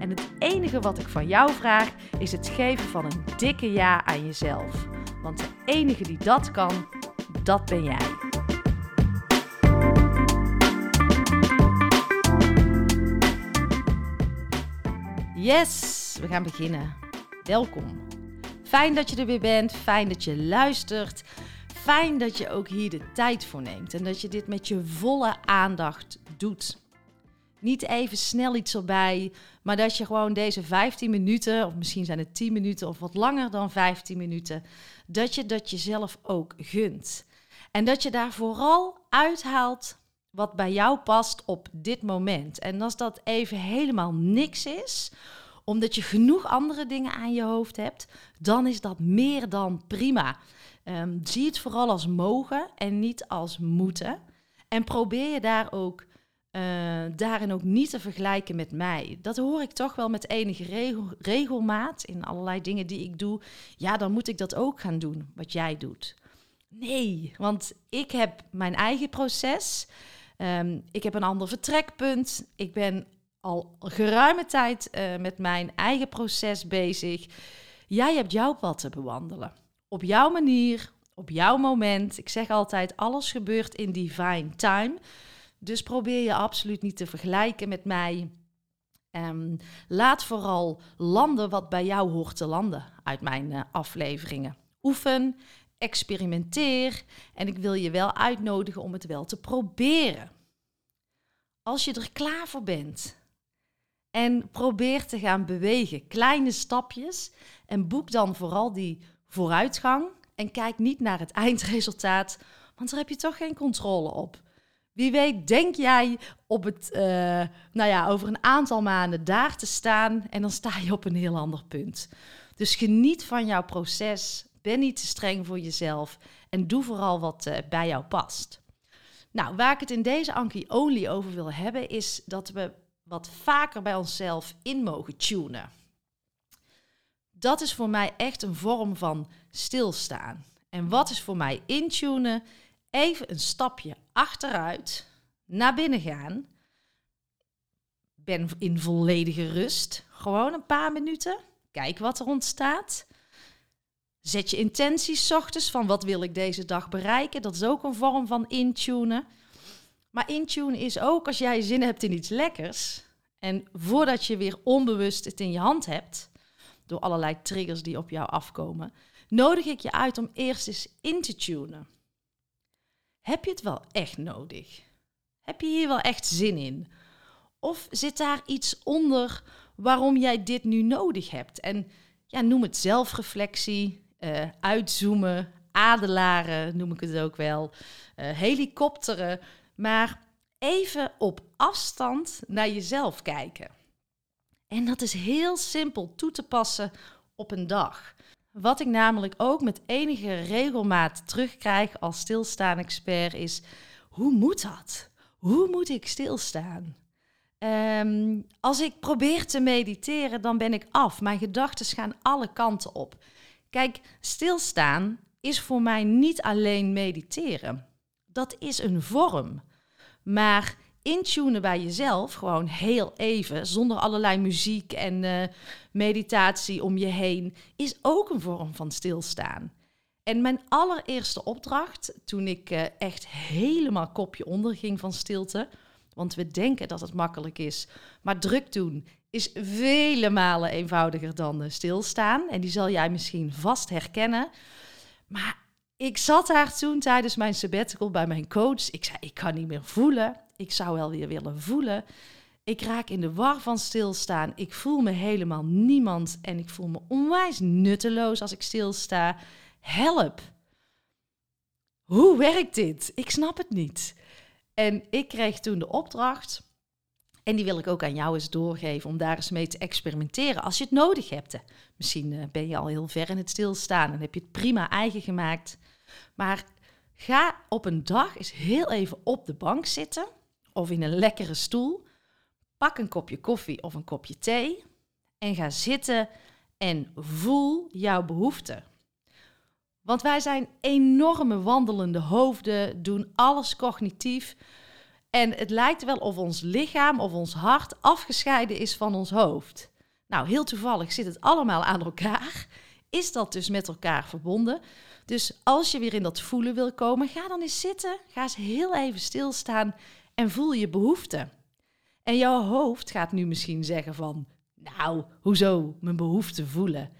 En het enige wat ik van jou vraag is het geven van een dikke ja aan jezelf. Want de enige die dat kan, dat ben jij. Yes, we gaan beginnen. Welkom. Fijn dat je er weer bent, fijn dat je luistert. Fijn dat je ook hier de tijd voor neemt en dat je dit met je volle aandacht doet. Niet even snel iets erbij, maar dat je gewoon deze 15 minuten, of misschien zijn het 10 minuten of wat langer dan 15 minuten, dat je dat jezelf ook gunt. En dat je daar vooral uithaalt wat bij jou past op dit moment. En als dat even helemaal niks is, omdat je genoeg andere dingen aan je hoofd hebt, dan is dat meer dan prima. Um, zie het vooral als mogen en niet als moeten. En probeer je daar ook uh, daarin ook niet te vergelijken met mij. Dat hoor ik toch wel met enige regel, regelmaat in allerlei dingen die ik doe. Ja, dan moet ik dat ook gaan doen, wat jij doet. Nee, want ik heb mijn eigen proces. Um, ik heb een ander vertrekpunt. Ik ben al geruime tijd uh, met mijn eigen proces bezig. Jij hebt jouw pad te bewandelen. Op jouw manier, op jouw moment. Ik zeg altijd, alles gebeurt in divine time. Dus probeer je absoluut niet te vergelijken met mij. Um, laat vooral landen wat bij jou hoort te landen uit mijn uh, afleveringen. Oefen, experimenteer en ik wil je wel uitnodigen om het wel te proberen. Als je er klaar voor bent en probeer te gaan bewegen, kleine stapjes en boek dan vooral die vooruitgang en kijk niet naar het eindresultaat, want daar heb je toch geen controle op. Wie weet, denk jij op het, uh, nou ja, over een aantal maanden daar te staan en dan sta je op een heel ander punt. Dus geniet van jouw proces, ben niet te streng voor jezelf en doe vooral wat uh, bij jou past. Nou, waar ik het in deze Anki Only over wil hebben, is dat we wat vaker bij onszelf in mogen tunen. Dat is voor mij echt een vorm van stilstaan. En wat is voor mij intunen? Even een stapje achteruit, naar binnen gaan. Ben in volledige rust. Gewoon een paar minuten. Kijk wat er ontstaat. Zet je intenties ochtends van wat wil ik deze dag bereiken. Dat is ook een vorm van intunen. Maar intunen is ook als jij zin hebt in iets lekkers. En voordat je weer onbewust het in je hand hebt, door allerlei triggers die op jou afkomen, nodig ik je uit om eerst eens in te tunen. Heb je het wel echt nodig? Heb je hier wel echt zin in? Of zit daar iets onder waarom jij dit nu nodig hebt? En ja, noem het zelfreflectie, uh, uitzoomen, adelaren noem ik het ook wel, uh, helikopteren. Maar even op afstand naar jezelf kijken. En dat is heel simpel toe te passen op een dag. Wat ik namelijk ook met enige regelmaat terugkrijg als stilstaan-expert is: hoe moet dat? Hoe moet ik stilstaan? Um, als ik probeer te mediteren, dan ben ik af. Mijn gedachten gaan alle kanten op. Kijk, stilstaan is voor mij niet alleen mediteren. Dat is een vorm. Maar intunen bij jezelf, gewoon heel even, zonder allerlei muziek en uh, meditatie om je heen, is ook een vorm van stilstaan. En mijn allereerste opdracht, toen ik uh, echt helemaal kopje onder ging van stilte, want we denken dat het makkelijk is, maar druk doen is vele malen eenvoudiger dan uh, stilstaan. En die zal jij misschien vast herkennen. Maar ik zat daar toen tijdens mijn sabbatical bij mijn coach. Ik zei, ik kan niet meer voelen. Ik zou wel weer willen voelen. Ik raak in de war van stilstaan. Ik voel me helemaal niemand en ik voel me onwijs nutteloos als ik stilsta. Help! Hoe werkt dit? Ik snap het niet. En ik kreeg toen de opdracht, en die wil ik ook aan jou eens doorgeven, om daar eens mee te experimenteren als je het nodig hebt. Misschien eh, ben je al heel ver in het stilstaan en heb je het prima eigen gemaakt. Maar ga op een dag eens heel even op de bank zitten of in een lekkere stoel. Pak een kopje koffie of een kopje thee en ga zitten en voel jouw behoeften. Want wij zijn enorme wandelende hoofden, doen alles cognitief. En het lijkt wel of ons lichaam of ons hart afgescheiden is van ons hoofd. Nou, heel toevallig zit het allemaal aan elkaar. Is dat dus met elkaar verbonden? Dus als je weer in dat voelen wil komen, ga dan eens zitten. Ga eens heel even stilstaan en voel je behoeften. En jouw hoofd gaat nu misschien zeggen van, nou, hoezo mijn behoeften voelen?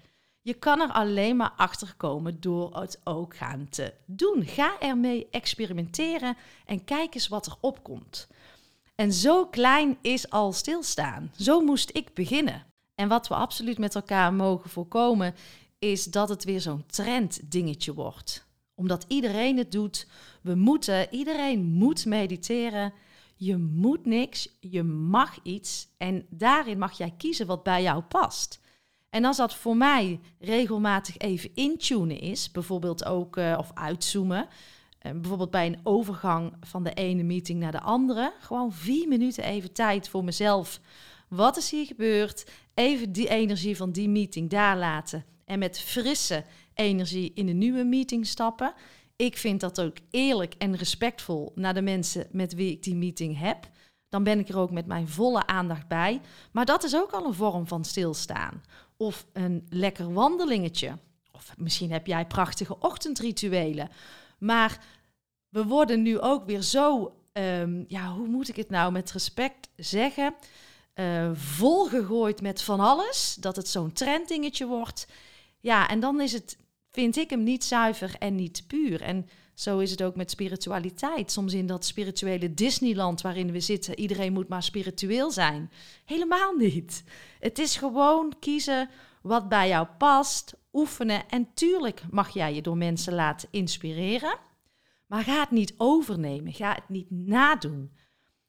Je kan er alleen maar achter komen door het ook gaan te doen. Ga ermee experimenteren en kijk eens wat er opkomt. En zo klein is al stilstaan. Zo moest ik beginnen. En wat we absoluut met elkaar mogen voorkomen, is dat het weer zo'n trenddingetje wordt. Omdat iedereen het doet. We moeten, iedereen moet mediteren. Je moet niks, je mag iets. En daarin mag jij kiezen wat bij jou past. En als dat voor mij regelmatig even intunen is, bijvoorbeeld ook uh, of uitzoomen, uh, bijvoorbeeld bij een overgang van de ene meeting naar de andere, gewoon vier minuten even tijd voor mezelf. Wat is hier gebeurd? Even die energie van die meeting daar laten en met frisse energie in de nieuwe meeting stappen. Ik vind dat ook eerlijk en respectvol naar de mensen met wie ik die meeting heb. Dan ben ik er ook met mijn volle aandacht bij. Maar dat is ook al een vorm van stilstaan of een lekker wandelingetje. Of misschien heb jij prachtige ochtendrituelen. Maar we worden nu ook weer zo, um, ja, hoe moet ik het nou met respect zeggen? Uh, volgegooid met van alles, dat het zo'n trenddingetje wordt. Ja, en dan is het, vind ik hem niet zuiver en niet puur. En zo is het ook met spiritualiteit. Soms in dat spirituele Disneyland waarin we zitten, iedereen moet maar spiritueel zijn. Helemaal niet. Het is gewoon kiezen wat bij jou past, oefenen. En tuurlijk mag jij je door mensen laten inspireren. Maar ga het niet overnemen. Ga het niet nadoen.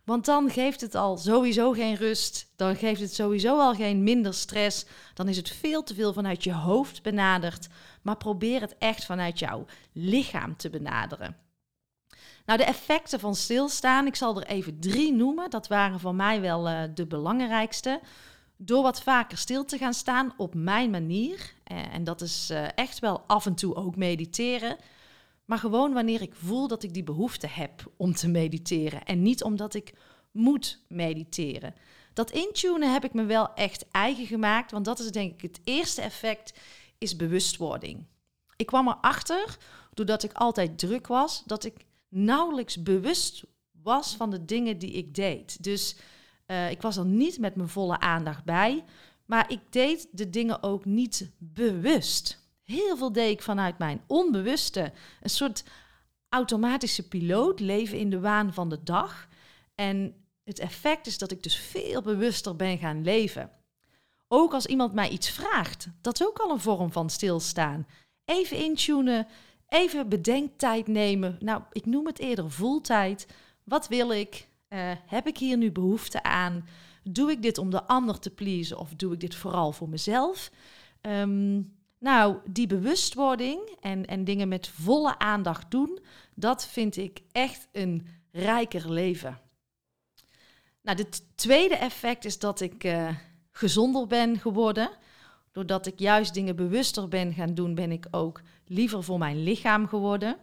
Want dan geeft het al sowieso geen rust. Dan geeft het sowieso al geen minder stress. Dan is het veel te veel vanuit je hoofd benaderd. Maar probeer het echt vanuit jouw lichaam te benaderen. Nou, de effecten van stilstaan, ik zal er even drie noemen. Dat waren voor mij wel uh, de belangrijkste. Door wat vaker stil te gaan staan op mijn manier. Uh, en dat is uh, echt wel af en toe ook mediteren. Maar gewoon wanneer ik voel dat ik die behoefte heb om te mediteren. En niet omdat ik moet mediteren. Dat intunen heb ik me wel echt eigen gemaakt. Want dat is denk ik het eerste effect, is bewustwording. Ik kwam erachter, doordat ik altijd druk was, dat ik nauwelijks bewust was van de dingen die ik deed. Dus uh, ik was er niet met mijn volle aandacht bij. Maar ik deed de dingen ook niet bewust. Heel veel deed ik vanuit mijn onbewuste. Een soort automatische piloot, leven in de waan van de dag. En het effect is dat ik dus veel bewuster ben gaan leven. Ook als iemand mij iets vraagt, dat is ook al een vorm van stilstaan. Even intunen, even bedenktijd nemen. Nou, ik noem het eerder voeltijd. Wat wil ik? Uh, heb ik hier nu behoefte aan? Doe ik dit om de ander te pleasen of doe ik dit vooral voor mezelf? Um, nou, die bewustwording en, en dingen met volle aandacht doen, dat vind ik echt een rijker leven. Nou, het tweede effect is dat ik uh, gezonder ben geworden. Doordat ik juist dingen bewuster ben gaan doen, ben ik ook liever voor mijn lichaam geworden.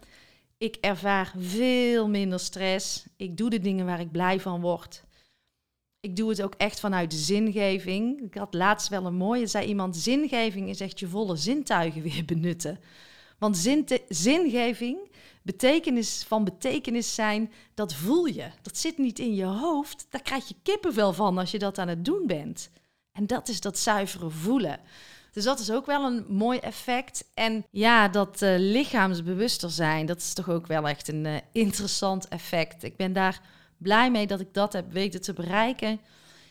Ik ervaar veel minder stress. Ik doe de dingen waar ik blij van word ik doe het ook echt vanuit de zingeving. Ik had laatst wel een mooie, zei iemand, zingeving is echt je volle zintuigen weer benutten. Want zingeving, betekenis van betekenis zijn, dat voel je. Dat zit niet in je hoofd. Daar krijg je kippenvel van als je dat aan het doen bent. En dat is dat zuivere voelen. Dus dat is ook wel een mooi effect. En ja, dat uh, lichaamsbewuster zijn, dat is toch ook wel echt een uh, interessant effect. Ik ben daar blij mee dat ik dat heb weten te bereiken.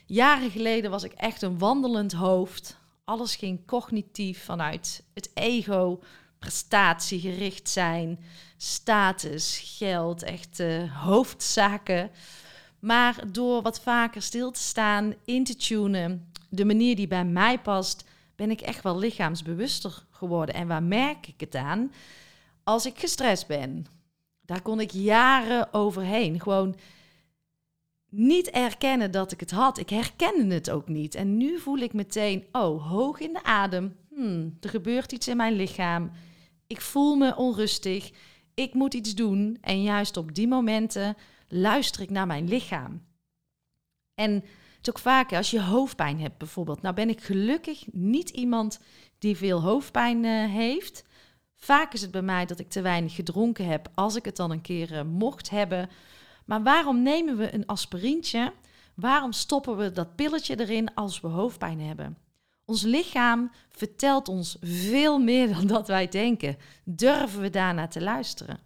Jaren geleden was ik echt een wandelend hoofd. Alles ging cognitief vanuit het ego, prestatiegericht zijn, status, geld, echt uh, hoofdzaken. Maar door wat vaker stil te staan, in te tunen, de manier die bij mij past, ben ik echt wel lichaamsbewuster geworden. En waar merk ik het aan? Als ik gestrest ben. Daar kon ik jaren overheen. Gewoon niet erkennen dat ik het had. Ik herkende het ook niet. En nu voel ik meteen, oh, hoog in de adem. Hmm, er gebeurt iets in mijn lichaam. Ik voel me onrustig. Ik moet iets doen. En juist op die momenten luister ik naar mijn lichaam. En is ook vaak als je hoofdpijn hebt bijvoorbeeld. Nou ben ik gelukkig niet iemand die veel hoofdpijn uh, heeft. Vaak is het bij mij dat ik te weinig gedronken heb als ik het dan een keer uh, mocht hebben. Maar waarom nemen we een aspirintje? Waarom stoppen we dat pilletje erin als we hoofdpijn hebben? Ons lichaam vertelt ons veel meer dan dat wij denken. Durven we daarnaar te luisteren?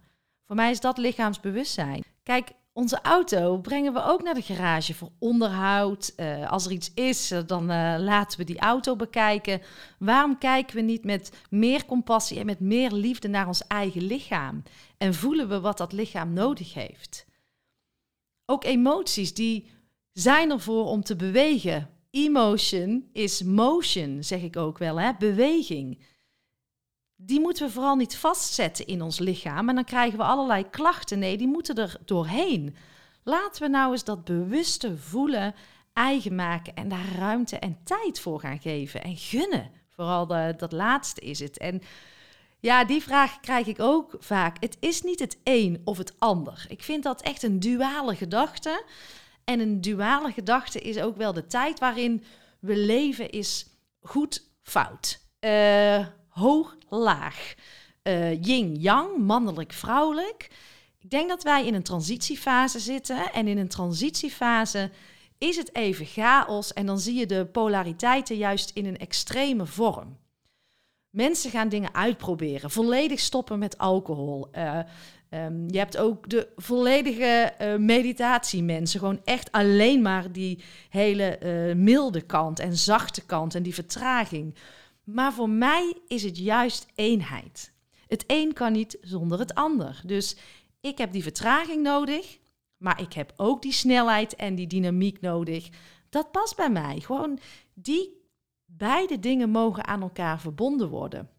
Voor mij is dat lichaamsbewustzijn. Kijk, onze auto brengen we ook naar de garage voor onderhoud. Uh, als er iets is, eh, dan uh, laten we die auto bekijken. Waarom kijken we niet met meer compassie en met meer liefde naar ons eigen lichaam? En voelen we wat dat lichaam nodig heeft? Ook emoties, die zijn ervoor om te bewegen. Emotion is motion, zeg ik ook wel, hè? beweging die moeten we vooral niet vastzetten in ons lichaam. En dan krijgen we allerlei klachten. Nee, die moeten er doorheen. Laten we nou eens dat bewuste voelen eigen maken en daar ruimte en tijd voor gaan geven en gunnen. Vooral dat laatste is het. En ja, die vraag krijg ik ook vaak. Het is niet het een of het ander. Ik vind dat echt een duale gedachte. En een duale gedachte is ook wel de tijd waarin we leven is goed fout. Uh, hoog, laag. Uh, Yin-yang, mannelijk-vrouwelijk. Ik denk dat wij in een transitiefase zitten. En in een transitiefase is het even chaos. En dan zie je de polariteiten juist in een extreme vorm. Mensen gaan dingen uitproberen, volledig stoppen met alcohol. Uh, um, je hebt ook de volledige uh, meditatiemensen, gewoon echt alleen maar die hele milde kant en zachte kant en die vertraging. Maar voor mij is het juist eenheid. Het een kan niet zonder het ander. Dus ik heb die vertraging nodig, maar ik heb ook die snelheid en die dynamiek nodig. Dat past bij mij. Gewoon die beide dingen mogen aan elkaar verbonden worden.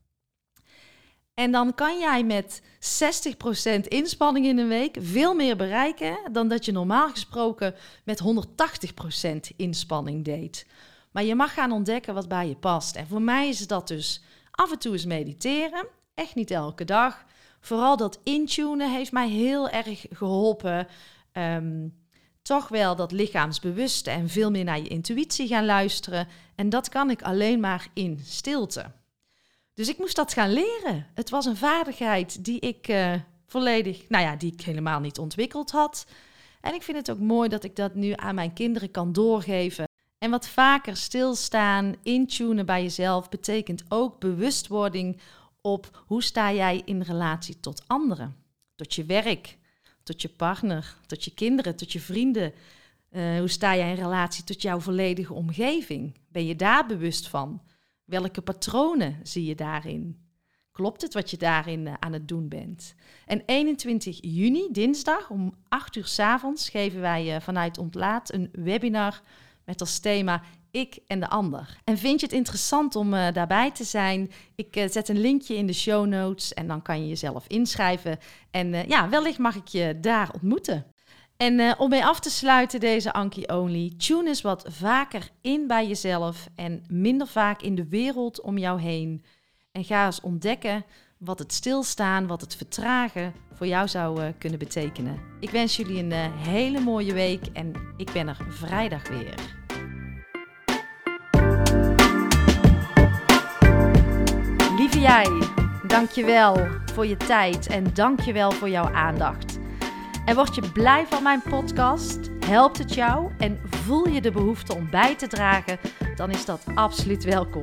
En dan kan jij met 60% inspanning in een week veel meer bereiken dan dat je normaal gesproken met 180% inspanning deed. Maar je mag gaan ontdekken wat bij je past. En voor mij is dat dus af en toe eens mediteren. Echt niet elke dag. Vooral dat intunen heeft mij heel erg geholpen. Um, toch wel dat lichaamsbewuste en veel meer naar je intuïtie gaan luisteren. En dat kan ik alleen maar in stilte. Dus ik moest dat gaan leren. Het was een vaardigheid die ik uh, volledig, nou ja, die ik helemaal niet ontwikkeld had. En ik vind het ook mooi dat ik dat nu aan mijn kinderen kan doorgeven. En wat vaker stilstaan, intunen bij jezelf, betekent ook bewustwording op hoe sta jij in relatie tot anderen. Tot je werk, tot je partner, tot je kinderen, tot je vrienden. Uh, hoe sta jij in relatie tot jouw volledige omgeving? Ben je daar bewust van? Welke patronen zie je daarin? Klopt het wat je daarin uh, aan het doen bent? En 21 juni, dinsdag om 8 uur s avonds, geven wij uh, vanuit Ontlaat een webinar met als thema ik en de ander. En vind je het interessant om uh, daarbij te zijn? Ik uh, zet een linkje in de show notes en dan kan je jezelf inschrijven. En uh, ja, wellicht mag ik je daar ontmoeten. En om mee af te sluiten deze Anki Only, tune eens wat vaker in bij jezelf en minder vaak in de wereld om jou heen. En ga eens ontdekken wat het stilstaan, wat het vertragen voor jou zou kunnen betekenen. Ik wens jullie een hele mooie week en ik ben er vrijdag weer. Lieve jij, dankjewel voor je tijd en dankjewel voor jouw aandacht. En word je blij van mijn podcast? Helpt het jou en voel je de behoefte om bij te dragen? Dan is dat absoluut welkom.